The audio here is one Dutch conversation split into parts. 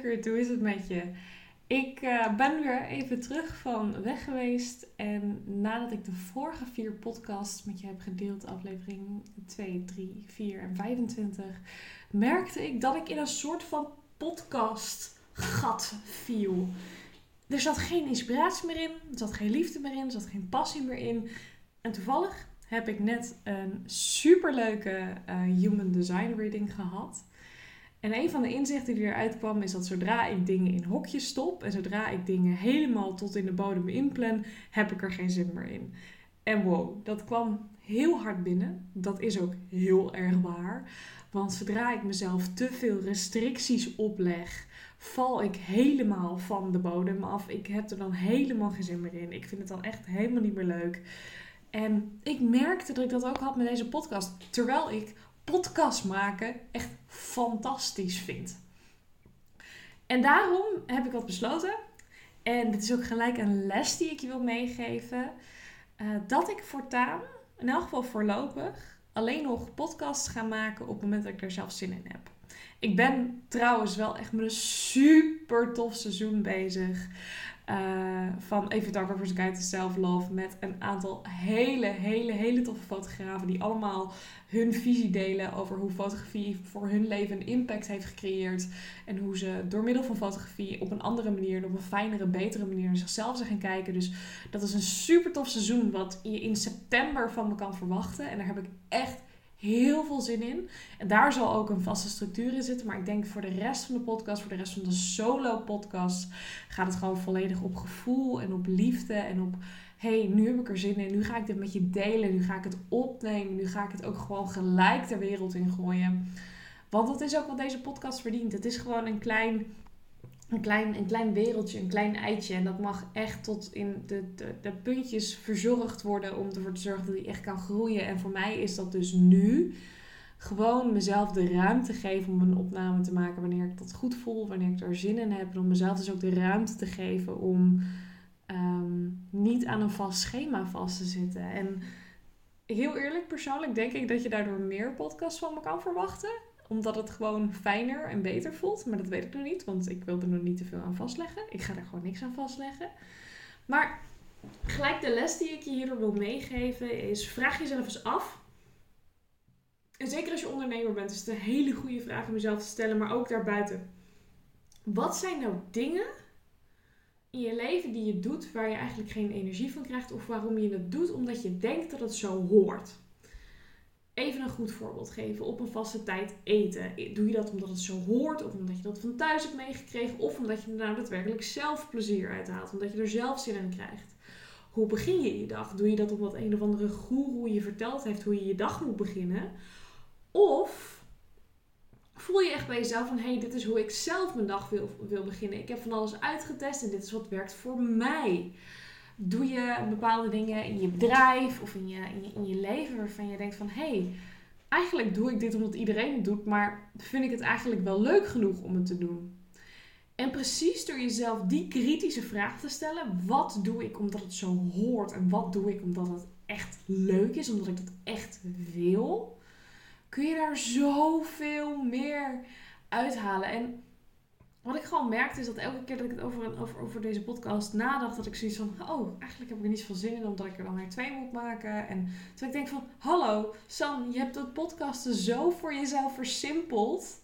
Hoe is het met je? Ik uh, ben weer even terug van weg geweest. En nadat ik de vorige vier podcasts met je heb gedeeld, aflevering 2, 3, 4 en 25, merkte ik dat ik in een soort van podcast gat viel. Er zat geen inspiratie meer in, er zat geen liefde meer in, er zat geen passie meer in. En toevallig heb ik net een superleuke uh, human design reading gehad. En een van de inzichten die eruit kwam is dat zodra ik dingen in hokjes stop en zodra ik dingen helemaal tot in de bodem inplan, heb ik er geen zin meer in. En wow, dat kwam heel hard binnen. Dat is ook heel erg waar. Want zodra ik mezelf te veel restricties opleg, val ik helemaal van de bodem af. Ik heb er dan helemaal geen zin meer in. Ik vind het dan echt helemaal niet meer leuk. En ik merkte dat ik dat ook had met deze podcast. Terwijl ik podcast maken echt fantastisch vind. En daarom heb ik wat besloten. En dit is ook gelijk een les die ik je wil meegeven. Uh, dat ik voortaan, in elk geval voorlopig, alleen nog podcasts ga maken op het moment dat ik er zelf zin in heb. Ik ben trouwens wel echt met een super tof seizoen bezig. Uh, van Even Darker Guide to Self-Love. Met een aantal hele, hele, hele toffe fotografen. Die allemaal hun visie delen over hoe fotografie voor hun leven een impact heeft gecreëerd. En hoe ze door middel van fotografie op een andere manier, op een fijnere, betere manier naar zichzelf zijn gaan kijken. Dus dat is een super tof seizoen wat je in september van me kan verwachten. En daar heb ik echt heel veel zin in. En daar zal ook een vaste structuur in zitten. Maar ik denk voor de rest van de podcast, voor de rest van de solo podcast, gaat het gewoon volledig op gevoel en op liefde en op hey, nu heb ik er zin in, nu ga ik dit met je delen, nu ga ik het opnemen, nu ga ik het ook gewoon gelijk ter wereld in gooien. Want dat is ook wat deze podcast verdient. Het is gewoon een klein een klein, een klein wereldje, een klein eitje. En dat mag echt tot in de, de, de puntjes verzorgd worden om ervoor te zorgen dat hij echt kan groeien. En voor mij is dat dus nu gewoon mezelf de ruimte geven om een opname te maken wanneer ik dat goed voel, wanneer ik er zin in heb. En om mezelf dus ook de ruimte te geven om ehm, niet aan een vast schema vast te zitten. En heel eerlijk, persoonlijk denk ik dat je daardoor meer podcasts van me kan verwachten omdat het gewoon fijner en beter voelt. Maar dat weet ik nog niet, want ik wil er nog niet te veel aan vastleggen. Ik ga er gewoon niks aan vastleggen. Maar gelijk de les die ik je hierdoor wil meegeven is: vraag jezelf eens af. En zeker als je ondernemer bent, is het een hele goede vraag om jezelf te stellen, maar ook daarbuiten. Wat zijn nou dingen in je leven die je doet waar je eigenlijk geen energie van krijgt, of waarom je het doet omdat je denkt dat het zo hoort? Even een goed voorbeeld geven. Op een vaste tijd eten. Doe je dat omdat het zo hoort? Of omdat je dat van thuis hebt meegekregen? Of omdat je er nou daadwerkelijk zelf plezier uit haalt? Omdat je er zelf zin in krijgt? Hoe begin je je dag? Doe je dat omdat een of andere goeroe je verteld heeft hoe je je dag moet beginnen? Of voel je echt bij jezelf van... hé, hey, dit is hoe ik zelf mijn dag wil, wil beginnen. Ik heb van alles uitgetest en dit is wat werkt voor mij doe je bepaalde dingen in je bedrijf of in je, in je, leven waarvan je denkt van hé, hey, eigenlijk doe ik dit omdat iedereen het doet, maar vind ik het eigenlijk wel leuk genoeg om het te doen? En precies door jezelf die kritische vraag te stellen: wat doe ik omdat het zo hoort en wat doe ik omdat het echt leuk is, omdat ik dat echt wil, kun je daar zoveel meer uithalen. En wat ik gewoon merkte is dat elke keer dat ik het over, over, over deze podcast nadacht, dat ik zoiets van, oh, eigenlijk heb ik er niet zoveel zin in, omdat ik er dan weer twee moet maken. En toen ik denk van, hallo, San, je hebt het podcasten zo voor jezelf versimpeld.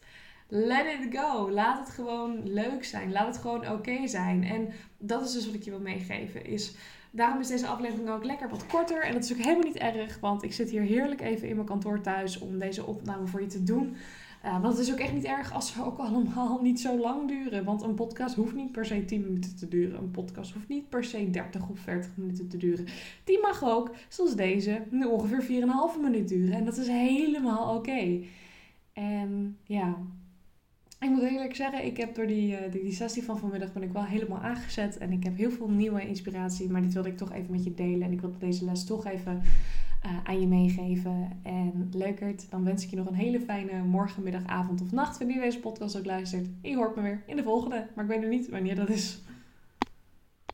Let it go. Laat het gewoon leuk zijn. Laat het gewoon oké zijn. En dat is dus wat ik je wil meegeven. Is, daarom is deze aflevering ook lekker wat korter. En dat is ook helemaal niet erg, want ik zit hier heerlijk even in mijn kantoor thuis om deze opname voor je te doen. Uh, want het is ook echt niet erg als ze ook allemaal niet zo lang duren. Want een podcast hoeft niet per se 10 minuten te duren. Een podcast hoeft niet per se 30 of 40 minuten te duren. Die mag ook, zoals deze, nu ongeveer 4,5 minuut duren. En dat is helemaal oké. En ja, ik moet eerlijk zeggen, ik heb door die, uh, die, die, sessie van vanmiddag ben ik wel helemaal aangezet. En ik heb heel veel nieuwe inspiratie. Maar dit wilde ik toch even met je delen. En ik wilde deze les toch even uh, aan je meegeven. En leukert, dan wens ik je nog een hele fijne morgen, middag, avond of nacht. Wanneer je deze podcast ook luistert. Je hoort me weer in de volgende. Maar ik weet nog niet wanneer dat is.